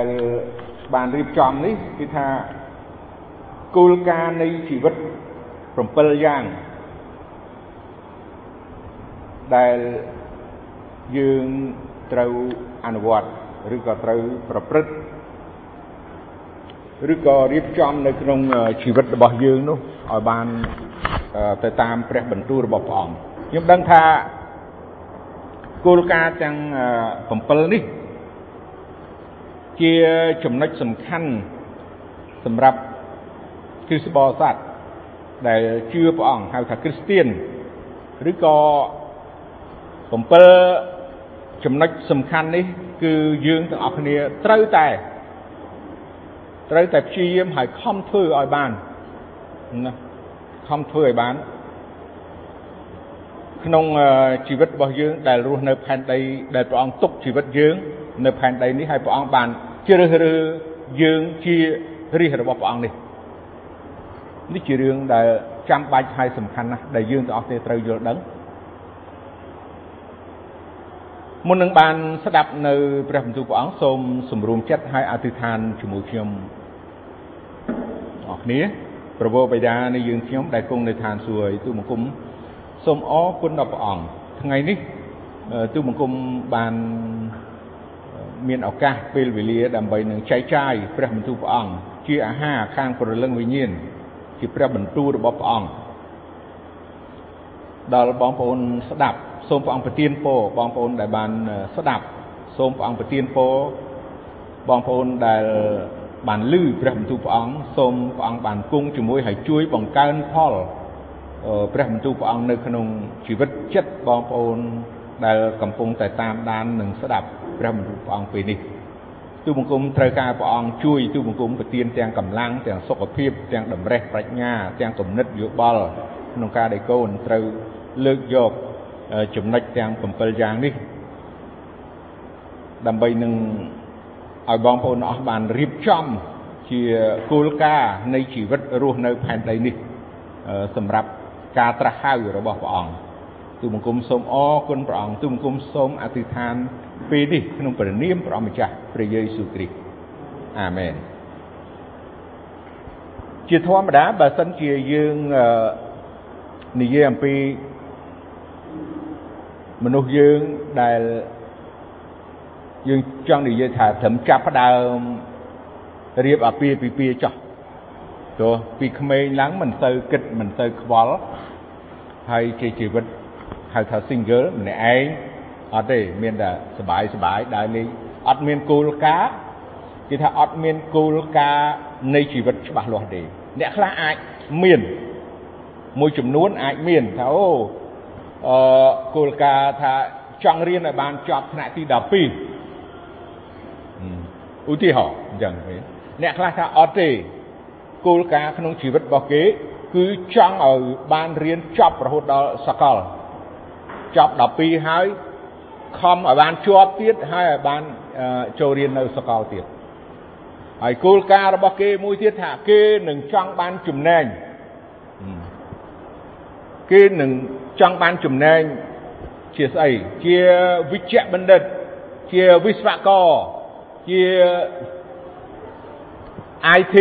ដែលបានរៀបចំនេះគឺថាគោលការណ៍នៃជីវិត7យ៉ាងដែលយើងត្រូវអនុវត្តឬក៏ត្រូវប្រព្រឹត្តឬក៏រៀបចំនៅក្នុងជីវិតរបស់យើងនោះឲ្យបានទៅតាមព្រះបន្ទូលរបស់ព្រះអង្គខ្ញុំដឹងថាគោលការណ៍ទាំង7នេះ ជាចំណុចសំខាន់សម្រាប់គ្រិស្តបរិស័ទដែលជឿព្រះអង្គហៅថាគ្រីស្ទៀនឬក៏7ចំណុចសំខាន់នេះ គឺយើងទាំងអស់គ្នាត្រូវតែត្រូវតែព្យាយាមឲ្យខំធ្វើឲ្យបានណាខំធ្វើឲ្យបាន ក្នុងជីវិតរបស់យើងដែលរស់នៅផែនដីដែលព្រះអង្គទុកជីវិតយើង នៅផែនដីនេះហើយព្រះអង្គបាន ជ្រើសរើសយើងជារាជរបស់ព្រះអង្គនេះនេះជារឿងដែលចាំបាច់ហើយសំខាន់ណាស់ដែលយើងទាំងអស់គ្នាត្រូវយល់ដឹងមុននឹងបានស្ដាប់នៅព្រះបន្ទូលព្រះអង្គសូមសម្រួមចិត្តហើយអធិដ្ឋានជាមួយខ្ញុំអរគ្នាប្រពោបិតានៃយើងខ្ញុំដែលគង់នៅឋានសួគ៌ទូបង្គំសូមអរគុណដល់ព្រះអង្គថ្ងៃនេះទូបង្គំបាន មានឱកាសពេលវេលាដើម្បីនឹងចែកចាយព្រះបន្ទូលព្រះអង្គជាអាហារខាងព្រលឹងវិញ្ញាណជាព្រះបន្ទូលរបស់ព្រះអង្គដល់បងប្អូនស្ដាប់សូមព្រះអង្គប្រទានពរបងប្អូនដែលបានស្ដាប់សូមព្រះអង្គប្រទានពរបងប្អូនដែលបានលឺព្រះបន្ទូលព្រះអង្គសូមព្រះអង្គបានគង់ជាមួយហើយជួយបង្កើនផលព្រះបន្ទូលព្រះអង្គនៅក្នុងជីវិតចិត្តបងប្អូនដែលកំពុងតែតាមដាននិងស្ដាប់ ព្រះបន្ទូលព្រះអង្គពេលនេះទូបង្គំត្រូវការព្រះអង្គជួយទូបង្គំប្រទានទាំងកម្លាំងទាំងសុខភាពទាំងតម្រេះប្រាជ្ញាទាំងគំនិតយោបល់ក្នុងការដែលកូនត្រូវលើកយកចំណុចទាំង7យ៉ាងនេះដើម្បីនឹងឲ្យបងប្អូនអស់បានរៀបចំជាគោលការណ៍នៃជីវិតរស់នៅផែនដីនេះសម្រាប់ការត្រាស់ហៅរបស់ព្រះអង្គ ទូបង្គំសូមអរគុណព្រះអង្គទូបង្គំសូមអធិដ្ឋានពេលនេះក្នុងព្រះនាមព្រះម្ចាស់ព្រះយេស៊ូវគ្រីស្ទអាមែនជាធម្មតាបើសិនជាយើងនិយាយអំពីមនុស្សយើងដែលយើងចង់និយាយថាត្រឹមចាប់ផ្ដើមរៀបអាពាហ៍ពិពាហ៍ចោះទោះពីក្មេងឡើងមិនសូវគិតមិនសូវខ្វល់ហើយជាជីវិត ហៅថា single ម្នាក់ឯងអត់ទេមានតែសบายសบายដើរលេងអត់មានគោលការណ៍គេថាអត់មានគោលការណ៍នៃជីវិតច្បាស់លាស់ទេអ្នកខ្លះអាចមានមួយចំនួនអាចមានថាអូអឺគោលការណ៍ថាចង់រៀនឲ្យបានចប់ថ្នាក់ទី12ឧទាហរណ៍អញ្ចឹងអ្នកខ្លះថាអត់ទេគោលការណ៍ក្នុងជីវិតរបស់គេ គឺចង់ឲ្យបានរៀនចប់រហូតដល់សកល ចប់12ហើយខំឲ្យបានជាប់ទៀតហើយឲ្យបានចូលរៀននៅសកលទៀតហើយគោលការណ៍របស់គេមួយទៀតថាគេនឹងចង់បានចំណេញគេនឹងចង់បានចំណេញជាស្អីជាវិជ្ជបណ្ឌិត ជាវិស្វករជា IT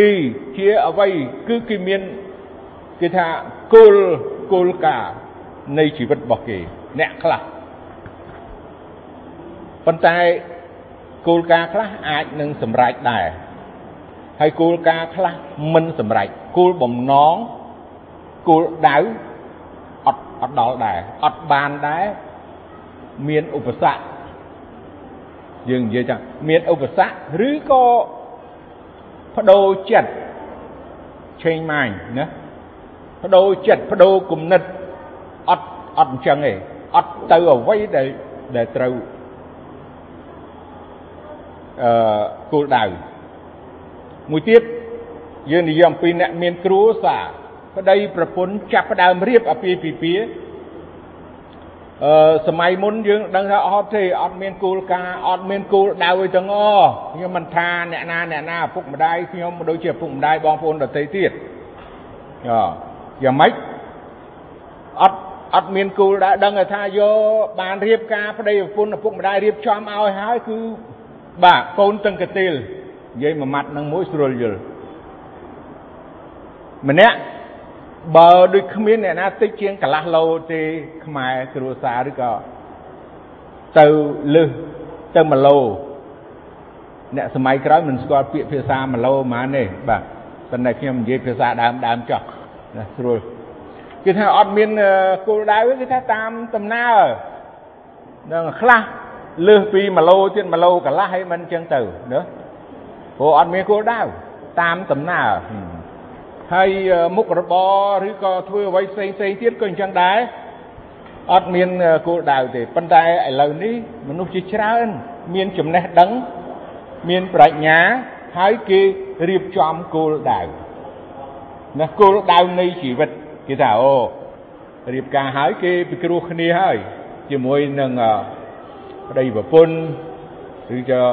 ជាអ្វីគឺគេមានគេថាគោលគោលការណ៍នៃជីវិតរបស់គេ អ្នកខ្លះប៉ុន្តែគោលការណ៍ខ្លះអាចនឹងសម្រេចដែរហើយគោលការណ៍ខ្លះមិនសម្រេចគោលបំណងគោលដៅអត់អត់ដល់ដែរអត់បានដែរមានឧបសគ្គយើងនិយាយថាមានឧបសគ្គឬក៏បដូរចិត្ត change mind ណាបដូរចិត្តបដូរគំនិតអត់អត់អញ្ចឹងទេ អត់ទៅអ្វីដែលដែលត្រូវអឺគោលដៅមួយទៀតយើងនិយាយអំពីអ្នកមានគ្រួសារប្តីប្រពន្ធចាប់ផ្ដើមរៀបអាពាហ៍ពិពាហ៍អឺសម័យមុនយើងដឹងថាអត់ទេអត់មានគោលការណ៍អត់មានគោលដៅអីទាំងអស់ខ្ញុំមិនថាអ្នកណាអ្នកណាឪពុកម្ដាយខ្ញុំដូចជាឪពុកម្ដាយបងប្អូនដទៃទៀតអយ៉ាងម៉េចអត់ អត់មានគោលដៅដឹងថាយកបានរៀបការប្តីប្រពន្ធឪពុកម្ដាយរៀបចំឲ្យហើយគឺបាទកូនតឹងកទេលនិយាយមួយម៉ាត់នឹងមួយស្រួលយល់ម្នាក់បើដូចគ្មានអ្នកណាតិចជាងកន្លះឡូទេខ្មែរគ្រួសារឬក៏ទៅលើសទៅ1ឡូអ្នកសម័យក្រោយមិនស្គាល់ពាក្យភាសា1ឡូប៉ុន្មានទេបាទប៉ុន្តែខ្ញុំនិយាយភាសាដើមដើមចោះណាស្រួល គឺថាអត់មានគោលដៅគឺថាតាមដំណើរនឹងខ្លះលើសពី1ឡូទៀត1ឡូកន្លះហើយមិនអញ្ចឹងទៅណាព្រោះអត់មានគោលដៅតាមដំណើរហើយមុខរបរឬក៏ធ្វើអ្វីផ្សេងផ្សេងទៀតក៏អញ្ចឹងដែរអត់មានគោលដៅទេប៉ុន្តែឥឡូវនេះមនុស្សជាច្រើន មានចំណេះដឹង មានប្រាជ្ញា ហើយគេរៀបចំគោលដៅណាគោលដៅនៃជីវិត គេថាអូរៀបការហើយគេពិគ្រោះគ្នាហើយជាមួយនឹងប្តីប្រពន្ធឬក៏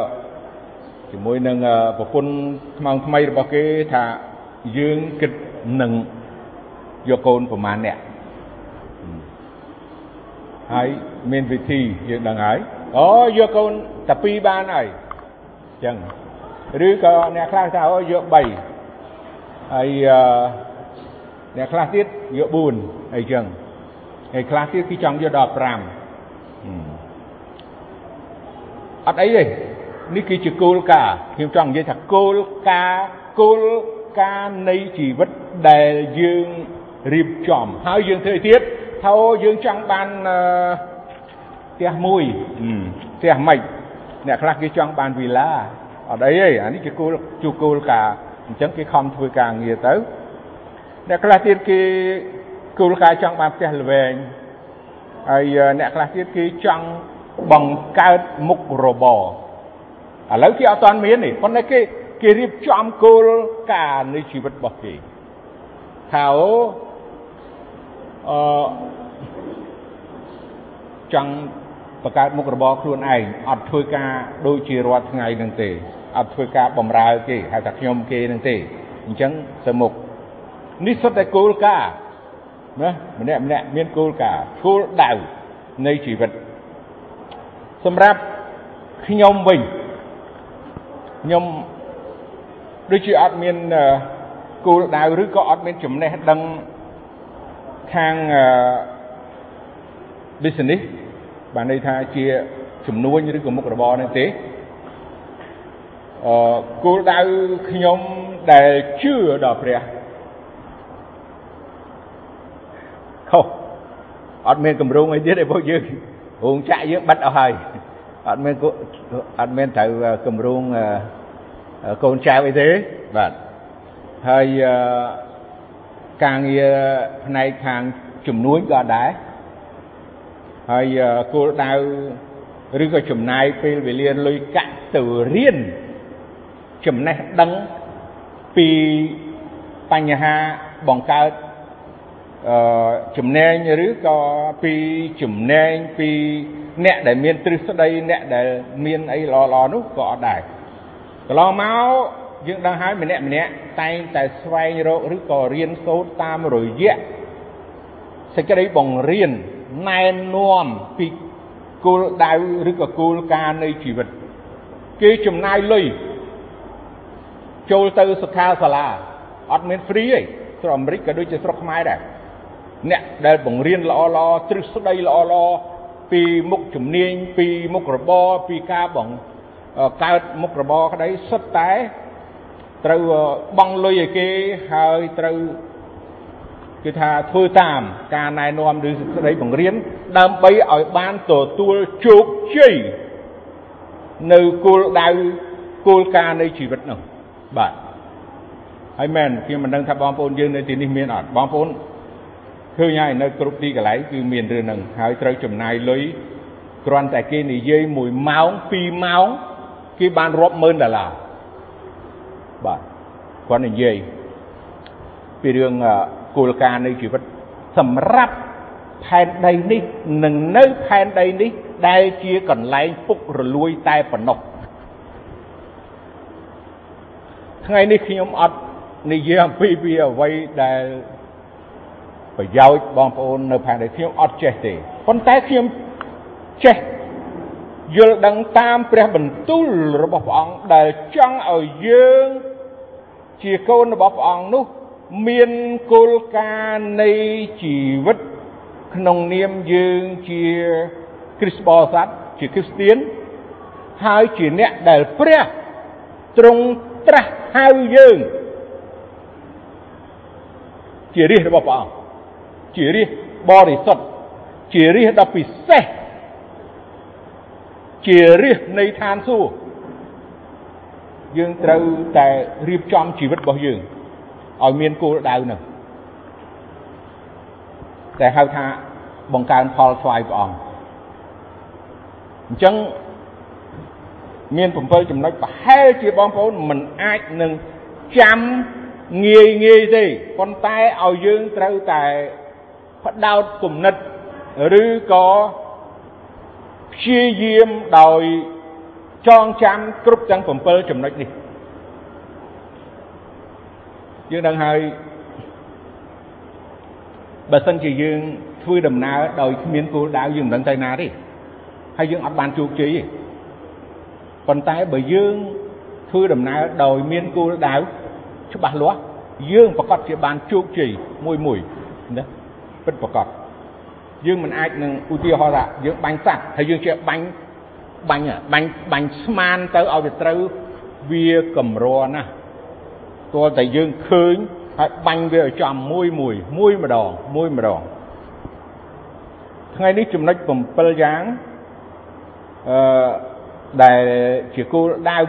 ជាមួយនឹងប្រពន្ធថ្មងថ្មីរបស់គេថាយើងគិតនឹងយកកូនប្រមាណអ្នកហើយមានវិធីយើងដឹងហើយអូយកកូនតែ2បានហើយអញ្ចឹងឬក៏អ្នកខ្លះថាអូយក3ហើយអ្នកខ្លះទៀតយក4អីចឹងហើយខ្លះទៀតគឺចង់យកដល់5អត់អីទេនេះគឺជាគោលការណ៍ខ្ញុំចង់និយាយថាគោលការណ៍គោលការណ៍នៃជីវិតដែលយើងរៀបចំហើយយើងធ្វើទៀតថាយើងចង់បានផ្ទះមួយផ្ទះម៉េចអ្នកខ្លះគេចង់បានវីឡាអត់អីទេអានេះជាគោលជួគោលការណ៍អញ្ចឹងគេខំធ្វើការងារទៅ អ្នកខ្លះទៀតគេគោលការណ៍ចង់បានផ្ទះល្វែងហើយអ្នកខ្លះទៀតគេចង់បង្កើតមុខរបរឥឡូវគេអត់ទាន់មានទេប៉ុន្តែគេគេរៀបចំគោលការណ៍នៃជីវិតរបស់គេថាអូអឺចង់បង្កើតមុខរបរខ្លួនឯងអត់ធ្វើការដូចជារាល់ថ្ងៃនឹងទេអត់ធ្វើការបំរើគេហៅថាខ្ញុំគេនឹងទេអញ្ចឹងទៅមុខ នេះសុទ្ធតែគោលការណ៍ណាម្នាក់ម្នាក់មានគោលការណ៍គោលដៅនៃជីវិតសម្រាប់ខ្ញុំវិញខ្ញុំដូចជាអត់មានគោលដៅឬក៏អត់មានចំណេះដឹងខាង business បានន័យថាជាជំនួញឬក៏មុខរបរនេះទេអឺគោលដៅខ្ញុំដែលជឿដល់ព្រះ ខុសអត់មានកម្រងអីទៀតទេពួកយើងរោងចក្រយើងបិទអស់ហើយអត់មានអត់មានត្រូវកម្រងកូនចៅអីទេបាទហើយការងារផ្នែកខាងជំនួញក៏ដែរហើយគោលដៅឬក៏ចំណាយពេលវេលាលុយកាក់ទៅរៀនចំណេះដឹងពីបញ្ហាបង្កើតអឺ ចំណែងឬក៏ពីចំណែងពីអ្នកដែលមានទ្រឹស្ដីអ្នកដែលមានអីល្អៗនោះក៏អត់ដែរកន្លងមកយើងដឹងហើយម្នាក់ម្នាក់តែងតែស្វែងរកឬក៏រៀនសូត្រតាមរយៈសេចក្តីបង្រៀនណែនាំពីគោលដៅឬក៏គោលការណ៍នៃជីវិតគេចំណាយលុយចូលទៅសិក្ខាសាលាអត់មានហ្វ្រីទេស្រុកអាមេរិកក៏ដូចជាស្រុកខ្មែរដែរ អ្នកដែលបង្រៀនល្អល្អទ្រឹស្ដីល្អល្អពីមុខជំនាញពីមុខរបរពីការបង្កើតមុខរបរក្តីសុទ្ធតែត្រូវបង់លុយឲ្យគេហើយត្រូវគឺថាធ្វើតាមការណែនាំឬសេចក្តីបង្រៀនដើម្បីឲ្យបានទទួលជោគជ័យនៅគោលដៅគោលការណ៍នៃជីវិតនោះបាទហើយមែនខ្ញុំមិនដឹងថាបងប្អូនយើងនៅទីនេះមានអត់បងប្អូន ឃើញហើយនៅគ្រប់ទីកន្លែងគឺមានរឿងហ្នឹងហើយត្រូវចំណាយលុយគ្រាន់តែគេនិយាយ1ម៉ោង2ម៉ោងគេបានរាប់ម៉ឺនដុល្លារបាទគាត់និយាយពីរឿងគោលការណ៍នៃជីវិតសម្រាប់ផែនដីនេះនិងនៅផែនដីនេះដែលជាកន្លែងពុករលួយតែប៉ុណ្ណោះថ្ងៃនេះខ្ញុំអត់និយាយអំពីពីអ្វីដែល ប្រយោជន៍បងប្អូននៅផែនដីខ្ញុំអត់ចេះទេប៉ុន្តែខ្ញុំចេះយល់ដឹងតាមព្រះបន្ទូលរបស់ព្រះអង្គដែលចង់ឲ្យយើងជាកូនរបស់ព្រះអង្គនោះ មានគោលការណ៍នៃជីវិត ក្នុងនាមយើងជាគ្រិស្តបរិស័ទជាគ្រីស្ទៀនហើយជាអ្នកដែលព្រះទ្រង់ត្រាស់ហៅយើង ជារាជរបស់ព្រះអង្គ ជារាជបរិសុទ្ធជារាជដ៏ពិសេសជារាជនៃឋានសួគ៌យើងត្រូវតែរៀបចំជីវិតរបស់យើងឲ្យមានគោលដៅនឹងតែហៅថាបង្កើនផលស្វ័យព្រះអង្គអញ្ចឹងមាន7ចំណុចប្រហែលជាបងប្អូនមិនអាចនឹងចាំងាយងាយទេប៉ុន្តែឲ្យយើងត្រូវតែ ផ្ដោតគំនិតឬក៏ព្យាយាមដោយចងចាំគ្រប់ទាំង7ចំណុចនេះយើងដឹងហើយបើសិនជាយើងធ្វើដំណើរដោយគ្មានគោលដៅយើងមិនដឹងទៅណាទេហើយយើងអត់បានជោគជ័យទេប៉ុន្តែបើយើងធ្វើដំណើរដោយមានគោលដៅច្បាស់លាស់យើងប្រកាសជាបានជោគជ័យមួយមួយណា ពិតប្រកបយើងមិនអាចនឹងឧទាហរណ៍ថាយើងបាញ់សัตว์ហើយយើងជាបាញ់បាញ់បាញ់បាញ់ស្មានទៅឲ្យវាត្រូវវាកម្រណាស់ទាល់តែយើងឃើញហើយបាញ់វាឲ្យចំមួយមួយមួយម្ដងមួយម្ដងថ្ងៃនេះចំណុច7យ៉ាងអឺដែលជាគោលដៅ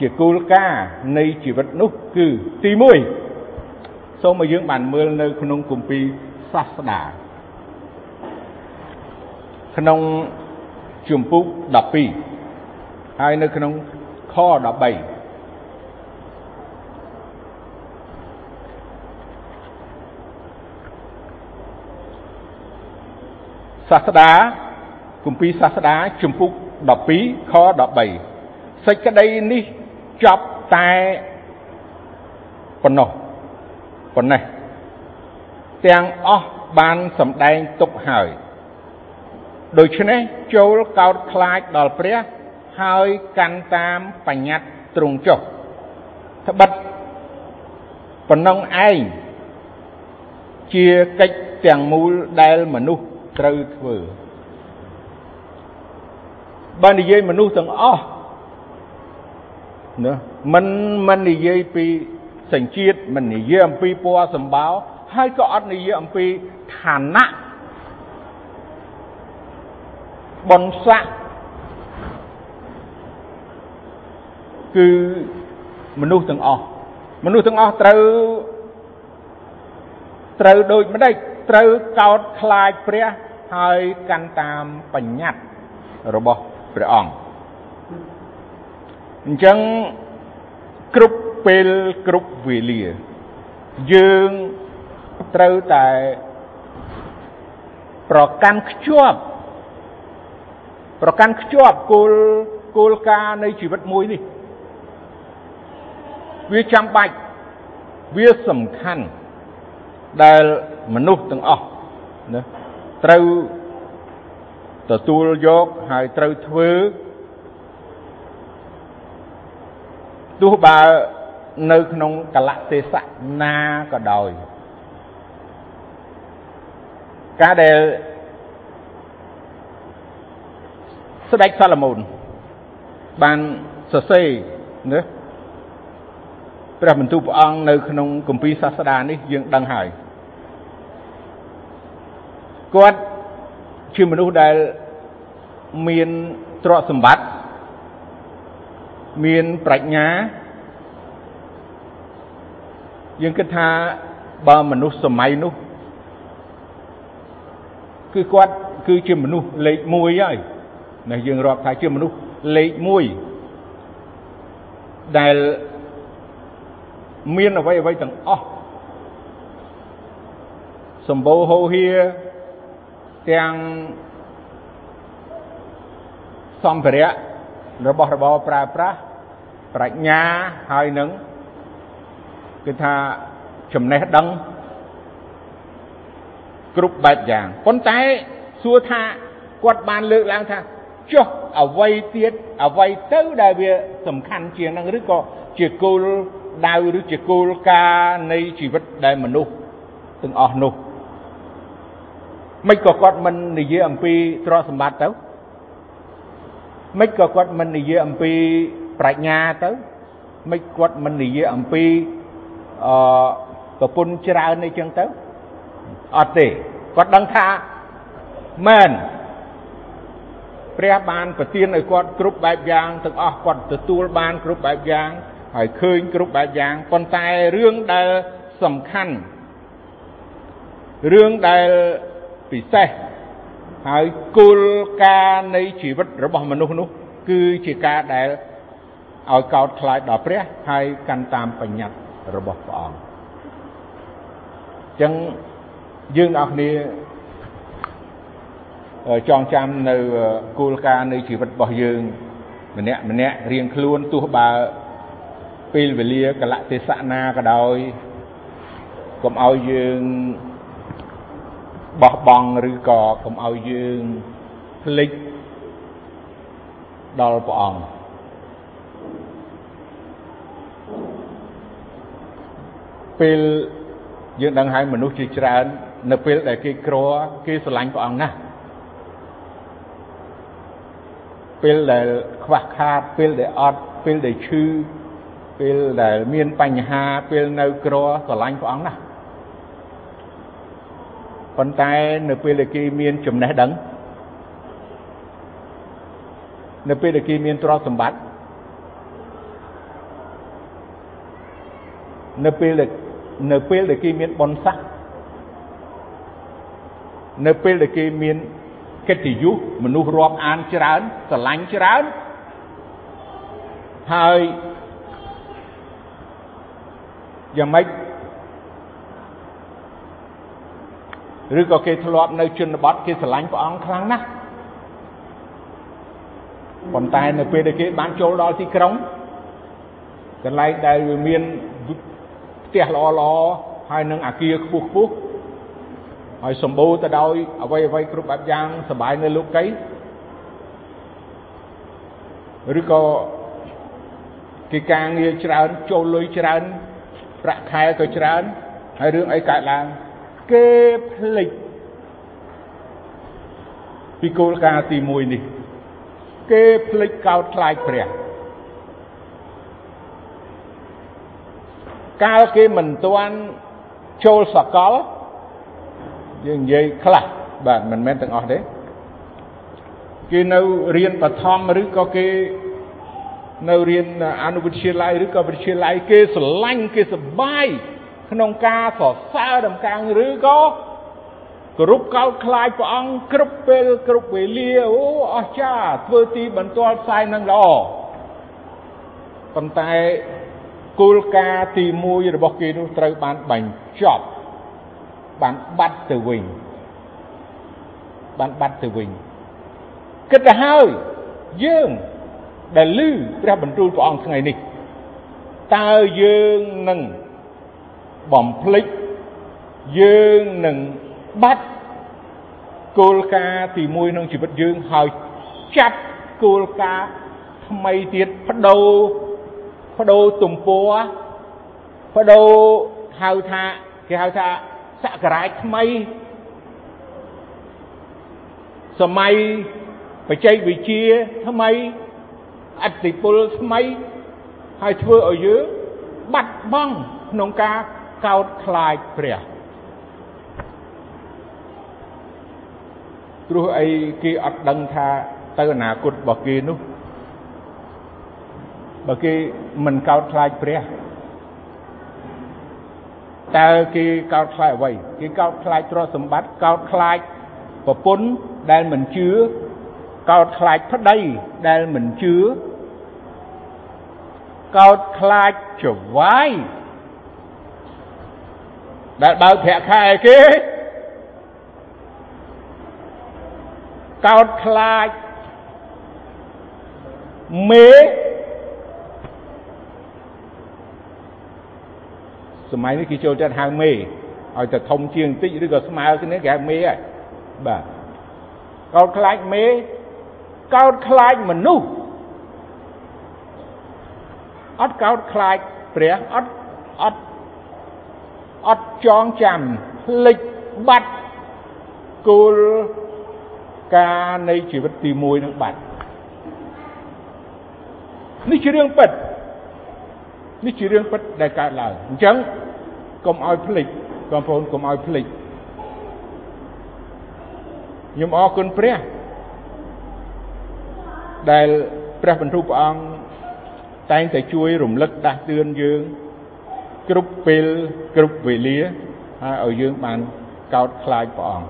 ជាគោលការណ៍នៃជីវិតនោះគឺទី1 សូមឲ្យយើងបានមើលនៅក្នុងគម្ពីរសាស្តាក្នុងជំពូក12ហើយនៅក្នុងខ13សាស្តាគម្ពីរសាស្តាជំពូក12ខ13សេចក្តីនេះចប់តែប៉ុណ្ណោះ ប៉ុណ្ណេះទាំងអស់បានសម្ដែងទុកហើយដូច្នេះចូលកោតខ្លាចដល់ព្រះហើយកាន់តាមបញ្ញត្តិទ្រង់ចុះត្បិតប៉ុណ្ណឹងឯងជាកិច្ចទាំងមូលដែលមនុស្សត្រូវធ្វើបើនិយាយមនុស្សទាំងអស់ណាមិនមិននិយាយពី សញ្ជាតិមិននិយាយអំពីពណ៌សម្បោហើយក៏អត់និយាយអំពីឋានៈបុណ្យស័ក្តិគឺមនុស្សទាំងអស់មនុស្សទាំងអស់ត្រូវត្រូវដូចម្ដេចត្រូវកោតខ្លាចព្រះហើយកាន់តាមបញ្ញត្តិរបស់ព្រះអង្គអញ្ចឹងគ្រប់ ពេលគ្រប់វេលា យើងត្រូវតែប្រកាន់ខ្ជាប់ប្រកាន់ខ្ជាប់គោលគោលការណ៍នៃជីវិតមួយនេះ វាចាំបាច់វាសំខាន់ដែលមនុស្សទាំងអស់ណាត្រូវទទួលយកហើយត្រូវធ្វើទោះបើ នៅក្នុងកលៈទេសៈណាក៏ដោយការដែលស្ដេចសាឡមូនបានសរសេរណាព្រះបន្ទូលព្រះអង្គនៅក្នុងគម្ពីរសាស្តានេះយើងដឹងហើយគាត់ជាមនុស្សដែលមានទ្រព្យសម្បត្តិមានប្រាជ្ញា យើងគិតថាបើមនុស្សសម័យនោះគឺគាត់គឺជាមនុស្សលេខ1ហើយណាយើងរាប់ថាជាមនុស្សលេខ1ដែលមានអ្វីអ្វីទាំងអស់សម្បូរហូរហៀទាំងសម្ភារៈរបស់របរប្រើប្រាស់ប្រាជ្ញាហើយនឹង គឺថាចំណេះដឹងគ្រប់បែបយ៉ាងប៉ុន្តែសួរថាគាត់បានលើកឡើងថាចុះអ្វីទៀតអ្វីទៅដែលវាសំខាន់ជាងហ្នឹងឬក៏ជាគោលដៅឬជាគោលការណ៍នៃជីវិតដែលមនុស្សទាំងអស់នោះមិនក៏គាត់មិននិយាយអំពីទ្រព្យសម្បត្តិទៅមិនក៏គាត់មិននិយាយអំពីប្រាជ្ញាទៅមិនគាត់មិននិយាយអំពី អឺប្រពន្ធច្រើនអីចឹងទៅអត់ទេគាត់ដឹងថាមែនព្រះបានប្រទានឲ្យគាត់គ្រប់បែបយ៉ាងទាំងអស់គាត់ទទួលបានគ្រប់បែបយ៉ាងហើយឃើញគ្រប់បែបយ៉ាងប៉ុន្តែរឿងដែលសំខាន់រឿងដែលពិសេសហើយគោលការណ៍នៃជីវិតរបស់មនុស្សនោះ គឺជាការដែលឲ្យកោតខ្លាចដល់ព្រះហើយកាន់តាមបញ្ញត្តិ របស់ព្រះអង្គអញ្ចឹងយើងអ្នកគ្នាចងចាំនៅគោលការណ៍នៃជីវិតរបស់យើង ម្នាក់ម្នាក់រៀងខ្លួនទោះបើពេលវេលាកលៈទេសៈណាក៏ដោយកុំឲ្យយើងបោះបង់ឬក៏កុំឲ្យយើងភ្លេចដល់ព្រះអង្គ ពេលយើងដឹងហើយមនុស្សជាច្រើន នៅពេលដែលគេក្រគេស្រឡាញ់ព្រះអង្គណាស់ពេលដែលខ្វះខាតពេលដែលអត់ពេលដែលឈឺពេលដែលមានបញ្ហាពេលនៅក្រស្រឡាញ់ព្រះអង្គណាស់ប៉ុន្តែនៅពេលដែលគេមានចំណេះដឹងនៅពេលដែលគេមានទ្រព្យសម្បត្តិនៅពេលដែល នៅពេលដែលគេមានបុណ្យស័ក្តិនៅពេលដែលគេមានកិត្តិយសមនុស្សរាប់អានច្រើនស្រឡាញ់ច្រើនហើយយ៉ាងម៉េចឬក៏គេធ្លាប់នៅជនបទគេស្រឡាញ់ព្រះអង្គខ្លាំងណាស់ប៉ុន្តែនៅពេលដែលគេបានចូលដល់ទីក្រុងកន្លែងដែលវាមាន ផ្ទះល្អល្អហើយនឹងអាគារខ្ពស់ខ្ពស់ហើយសម្បូរទៅដោយអ្វីអ្វីគ្រប់បែបយ៉ាងសบายនៅលោកីឬក៏គេការងារច្រើនចូលលុយច្រើនប្រាក់ខែក៏ច្រើនហើយរឿងអីកើតឡើងគេភ្លេចពីគោលការណ៍ទី1នេះគេភ្លេចកោតខ្លាចព្រះ កាលគេមិនទាន់ចូលសកលយើងនិយាយខ្លះបាទមិនមែនទាំងអស់ទេគេនៅរៀនបឋមឬក៏គេនៅរៀនអនុវិទ្យាល័យឬក៏វិទ្យាល័យគេស្រឡាញ់គេសប្បាយក្នុងការសរសើរដំកាំងឬក៏គោរពកោតខ្លាចព្រះអង្គគ្រប់ពេលគ្រប់វេលាអូអស្ចារ្យធ្វើទីបន្ទាល់ផ្សាយនឹងល្អប៉ុន្តែ គោលការណ៍ទី1របស់គេនោះត្រូវបានបញ្ចប់បានបាត់ទៅវិញបានបាត់ទៅវិញគិតទៅហើយយើងដែលឮព្រះបន្ទូលព្រះអង្គថ្ងៃនេះតើយើងនឹងបំភ្លេចយើងនឹងបាត់គោលការណ៍ទី1ក្នុងជីវិតយើងហើយចាប់គោលការណ៍ថ្មីទៀតបដូរ បដូរទំព័របដូរហៅថាគេហៅថាសក្ការៈថ្មីសម័យបច្ចេកវិទ្យាថ្មីអតិពលថ្មីហើយធ្វើឲ្យយើងបាត់បង់ក្នុងការកោតខ្លាចព្រះព្រោះអីគេអត់ដឹងថាទៅអនាគតរបស់គេនោះ បើគេមិនកោតខ្លាចព្រះតើគេកោតខ្លាចអ្វីគេកោតខ្លាចទ្រព្យសម្បត្តិកោតខ្លាចប្រពន្ធដែលមិនជឿកោតខ្លាចប្តីដែលមិនជឿកោតខ្លាចចវាយដែលបើកប្រាក់ខែគេកោតខ្លាចមេ សម័យនេះគេចូលចិត្តហៅមេឲ្យតែធំជាងបន្តិចឬក៏ស្មើគ្នាគេហៅមេហើយបាទកោតខ្លាចមេកោតខ្លាចមនុស្សអត់កោតខ្លាចព្រះអត់អត់អត់ចងចាំភ្លេចបាត់គោលការនៃជីវិតទី1នឹងបាត់នេះជារឿងពិត នេះជារឿងពិតដែលកើតឡើងអញ្ចឹងកុំឲ្យភ្លេចបងប្អូនកុំឲ្យភ្លេចខ្ញុំអរគុណព្រះដែលព្រះបន្ទូលព្រះអង្គតែងតែជួយរំលឹកដាស់តឿនយើងគ្រប់ពេលគ្រប់វេលាហើយឲ្យយើងបានកោតខ្លាចព្រះអង្គ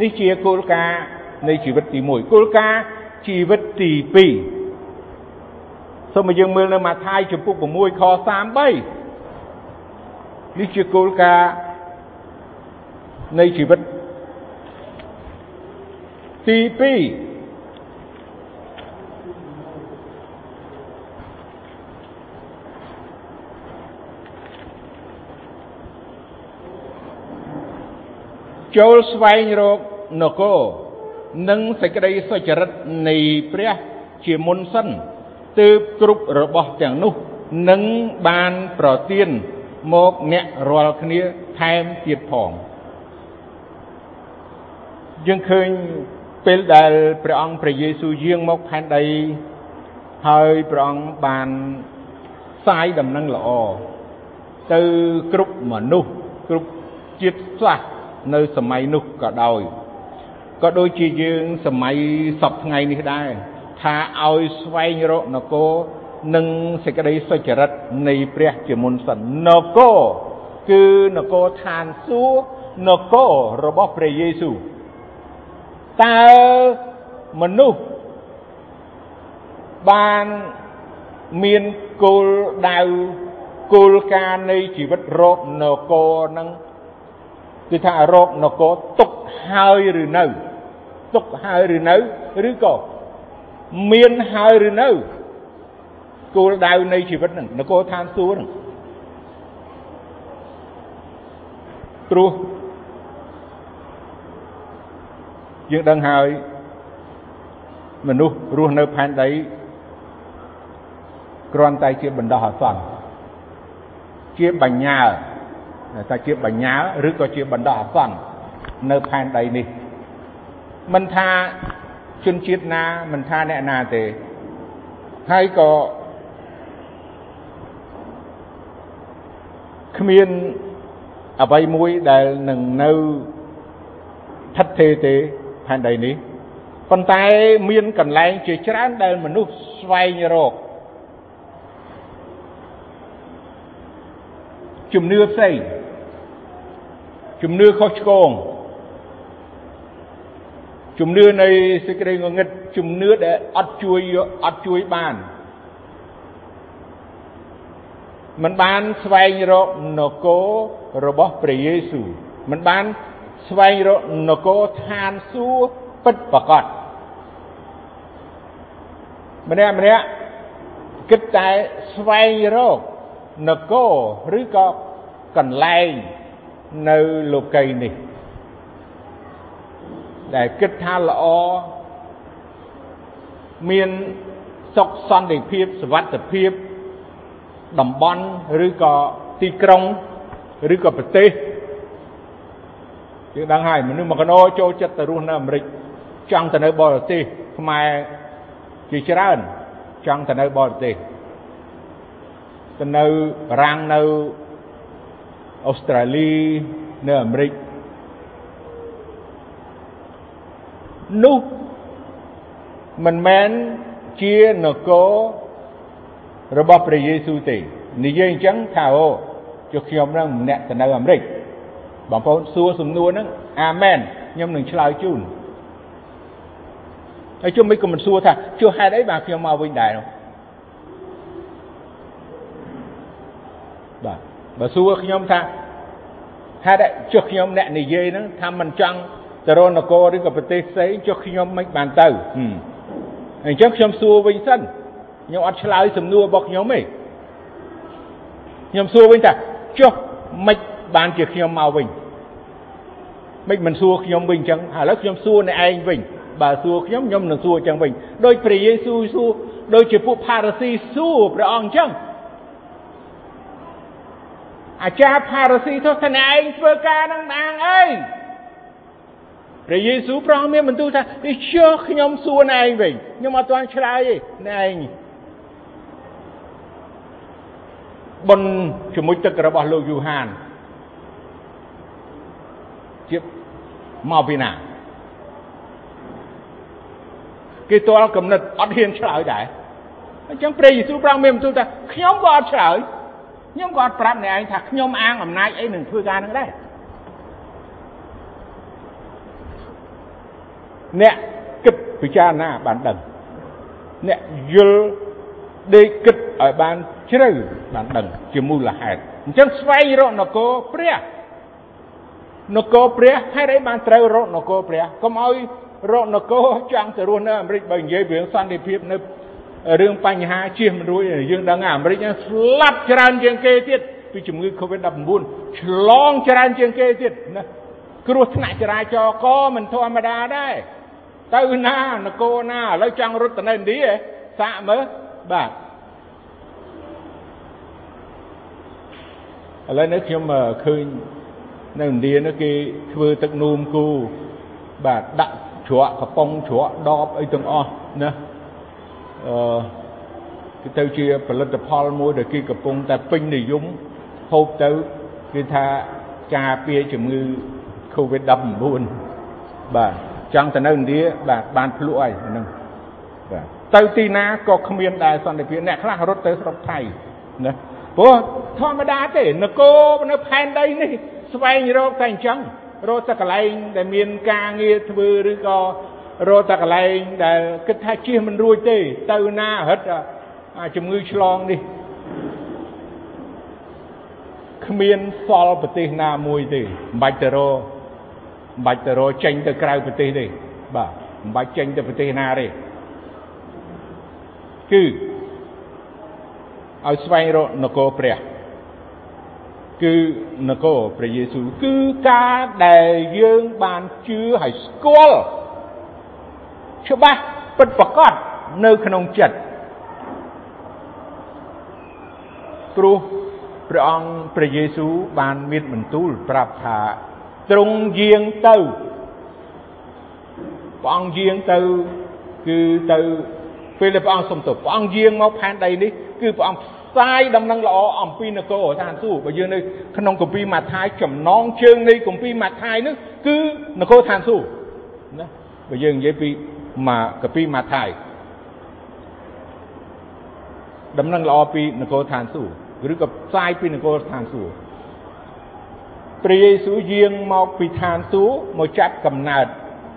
នេះជាគោលការណ៍នៃជីវិតទី1គោលការណ៍ជីវិតទី2 សូមឲ្យយើងមើលនៅម៉ាថាយចំពុក6ខ33នេះជាគោលការណ៍នៃជីវិតទី2ចូលស្វែងរកនគរនិងសេចក្តីសុចរិតនៃព្រះជាមុនសិន ទើបគ្រប់របស់ទាំងនោះនឹងបានប្រទានមកអ្នករាល់គ្នាថែមទៀតផងយើងឃើញពេលដែលព្រះអង្គព្រះយេស៊ូវយាងមកផែនដីហើយព្រះអង្គបានផ្សាយដំណឹងល្អទៅគ្រប់មនុស្សគ្រប់ជាតិសាសន៍នៅសម័យនោះក៏ដោយក៏ដូចជាយើងសម័យសពថ្ងៃនេះដែរ ថាឲ្យស្វែងរកនគរនិងសេចក្តីសុចរិតនៃព្រះជាមុនសិននគរគឺនគរឋានសួគ៌នគររបស់ព្រះយេស៊ូវតើមនុស្សបានមានគោលដៅគោលការណ៍នៃជីវិតរកនគរនឹងគឺថារកនគរទុកហើយឬនៅទុកហើយឬនៅឬក៏ មានហើយឬនៅគោលដៅនៃជីវិតហ្នឹងនគរឋានសួគ៌ហ្នឹងព្រោះយើងដឹងហើយមនុស្សរស់នៅផែនដីគ្រាន់តែជាបណ្ដោះអាសន្នជាបញ្ញាថាជាបញ្ញាឬក៏ជាបណ្ដោះអាសន្ននៅផែនដីនេះមិនថា ជនជាតិណាមិនថាអ្នកណាទេហើយក៏គ្មានអ្វីមួយដែលនឹងនៅថិតថេរទេផែនដីនេះប៉ុន្តែមានកន្លែងជាច្រើនដែលមនុស្សស្វែងរកជំនឿផ្សេងជំនឿខុសឆ្គង ជំនឿនៃសេចក្តីងងឹតជំនឿដែលអត់ជួយអត់ជួយបានមិនបានស្វែងរកនគររបស់ព្រះយេស៊ូវមិនបានស្វែងរកនគរឋានសួគ៌ពិតប្រាកដម្នាក់ម្នាក់គិតតែស្វែងរកនគរឬក៏កន្លែងនៅលោកីនេះ ដែលគិតថាល្អមានសុខសន្តិភាពសวัสดิភាពតំបន់ឬក៏ទីក្រុងឬក៏ប្រទេសយើងដឹងហើយមនុស្សមកកណោចូលចិត្តទៅរស់នៅអាមេរិកចង់ទៅនៅបរទេសខ្មែរជាច្រើនចង់ទៅនៅបរទេសទៅនៅបារាំងនៅអូស្ត្រាលីនៅអាមេរិក នោះមិនមែនជានគររបស់ព្រះយេស៊ូវទេនិយាយអញ្ចឹងថាអូចុះខ្ញុំនឹងម្នាក់ទៅនៅអាមេរិកបងប្អូនសួរសំណួរហ្នឹងអាមែនខ្ញុំនឹងឆ្លើយជូនហើយជុំមិនក៏មិនសួរថាចុះហេតុអីបានខ្ញុំមកវិញដែរនោះបាទបើសួរខ្ញុំថាហេតុចុះខ្ញុំអ្នកនិយាយហ្នឹងថាមិនចង់ ទៅរនគរឬក៏ប្រទេសផ្សេងចុះខ្ញុំមិនបានទៅអញ្ចឹងខ្ញុំសួរវិញសិនខ្ញុំអត់ឆ្លើយសំណួររបស់ខ្ញុំទេខ្ញុំសួរវិញថាចុះមិនបានជាខ្ញុំមកវិញមិនមិនសួរខ្ញុំវិញអញ្ចឹងឥឡូវខ្ញុំសួរអ្នកឯងវិញបើសួរខ្ញុំខ្ញុំនឹងសួរអញ្ចឹងវិញដោយព្រះយេស៊ូវសួរដូចជាពួកផារ៉ាស៊ីសួរព្រះអង្គអញ្ចឹងអាចារ្យផារ៉ាស៊ីទៅស្នែងធ្វើការនឹងដាងអី ព្រះយេស៊ូវប្រងមានបន្ទូលថានេះចុះខ្ញុំសួរណែឯងវិញខ្ញុំអត់ទាន់ឆ្លើយទេណែឯងបុណ្យជាមួយទឹករបស់លោកយូហានជាមកពីណាគេទាល់កំណត់អត់ហ៊ានឆ្លើយដែរអញ្ចឹងព្រះយេស៊ូវប្រងមានបន្ទូលថាខ្ញុំក៏អត់ឆ្លើយខ្ញុំក៏អត់ប្រាប់អ្នកឯងថាខ្ញុំអាងអំណាចអីនឹងធ្វើការនឹងដែរ អ្នកគិតពិចារណាបានដឹងអ្នកយល់ដេកគិតឲ្យបានជ្រៅបានដឹងជាមូលហេតុអញ្ចឹងស្វែងរកនគរព្រះនគរព្រះហេតុអីបានត្រូវរកនគរព្រះកុំឲ្យរកនគរចង់ទៅរស់នៅអាមេរិកបើនិយាយពីរឿងសន្តិភាពនៅរឿងបញ្ហាជៀសមិនរួចយើងដឹងអាមេរិកស្លាប់ច្រើនជាងគេទៀតពីជំងឺ Covid-19 ឆ្លងច្រើនជាងគេទៀតណាគ្រោះថ្នាក់ចរាចរណ៍ក៏មិនធម្មតាដែរ ទៅណានគរណាឥឡូវចង់រត់ទៅនៅឥណ្ឌាសាកមើលបាទឥឡូវនេះខ្ញុំឃើញនៅឥណ្ឌានោះគេធ្វើទឹកនោមគូបាទដាក់ជ្រក់កំប៉ុងជ្រក់ដបអីទាំងអស់ណាអឺគឺទៅជាផលិតផលមួយដែលគេកំពុងតែពេញនិយមហូបទៅគឺថាការពារជំងឺ COVID-19 បាទ ចង់ទៅនៅឥណ្ឌាបាទបានភ្លក់ហើយហ្នឹងបាទទៅទីណាក៏គ្មានដែរសន្តិភាពអ្នកខ្លះរត់ទៅស្រុកថៃណាព្រោះធម្មតាទេនគរនៅផែនដីនេះស្វែងរកតែអញ្ចឹងរកតែកន្លែងដែលមានការងារធ្វើឬក៏រកតែកន្លែងដែលគិតថាជៀសមិនរួចទេទៅណាហិតជំងឺឆ្លងនេះគ្មានសល់ប្រទេសណាមួយទេមិនបាច់ទៅរក មិនបាច់ទៅរកចេញទៅក្រៅប្រទេសទេបាទមិនបាច់ចេញទៅប្រទេសណាទេគឺឲ្យស្វែងរកនគរព្រះគឺនគរព្រះយេស៊ូវគឺការដែលយើងបានជឿហើយស្គាល់ច្បាស់ពិតប្រាកដនៅក្នុងចិត្តព្រោះព្រះអង្គព្រះយេស៊ូវបានមានបន្ទូលប្រាប់ថា ទ្រង់យាងទៅព្រះអង្គយាងទៅគឺទៅពេលដែលព្រះអង្គសុំទោសព្រះអង្គយាងមកផែនដីនេះគឺព្រះអង្គផ្សាយដំណឹងល្អអំពីនគរឋានសួគ៌បើយើងនៅក្នុងគម្ពីរម៉ាថាយចំណងជើងនៃគម្ពីរម៉ាថាយនោះគឺនគរឋានសួគ៌ណាបើយើងនិយាយពីមកគម្ពីរម៉ាថាយដំណឹងល្អពីនគរឋានសួគ៌ឬក៏ផ្សាយពីនគរឋានសួគ៌ ព្រះយេស៊ូវយាងមកពីឋានសួគ៌មកចាប់កំណើត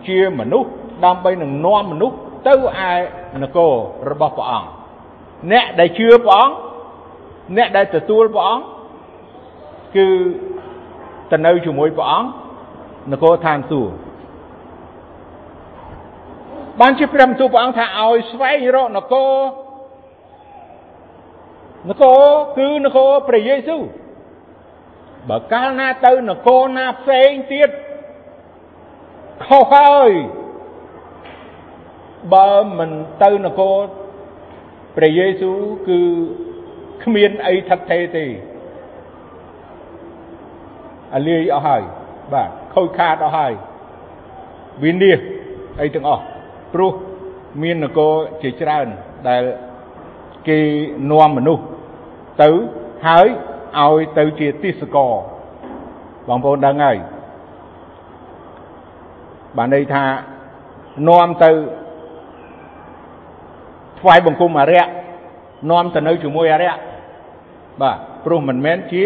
ជាមនុស្សដើម្បីនឹងនាំមនុស្សទៅឯនគររបស់ព្រះអង្គអ្នកដែលជឿព្រះអង្គអ្នកដែលទទួលព្រះអង្គគឺទៅនៅជាមួយព្រះអង្គនគរឋានសួគ៌បានជាព្រះបន្ទូលព្រះអង្គថាឲ្យស្វែងរកនគរនគរគឺនគរព្រះយេស៊ូវ បើកាលណាទៅនគរណាផ្សេងទៀតខុសហើយបើមិនទៅនគរព្រះយេស៊ូវគឺគ្មានអីថិតថេរទេអាលាយអស់ហើយបាទខូចខាតអស់ហើយវិនិច្ឆ័យអីទាំងអស់ព្រោះមាននគរជាច្រើនដែលគេនាំមនុស្សទៅហើយ ឲ្យទៅជាទិសកបងប្អូនដឹងហើយបានន័យថានាំទៅថ្វាយបង្គំអរិយនាំទៅនៅជាមួយអរិយបាទព្រោះមិនមែនជា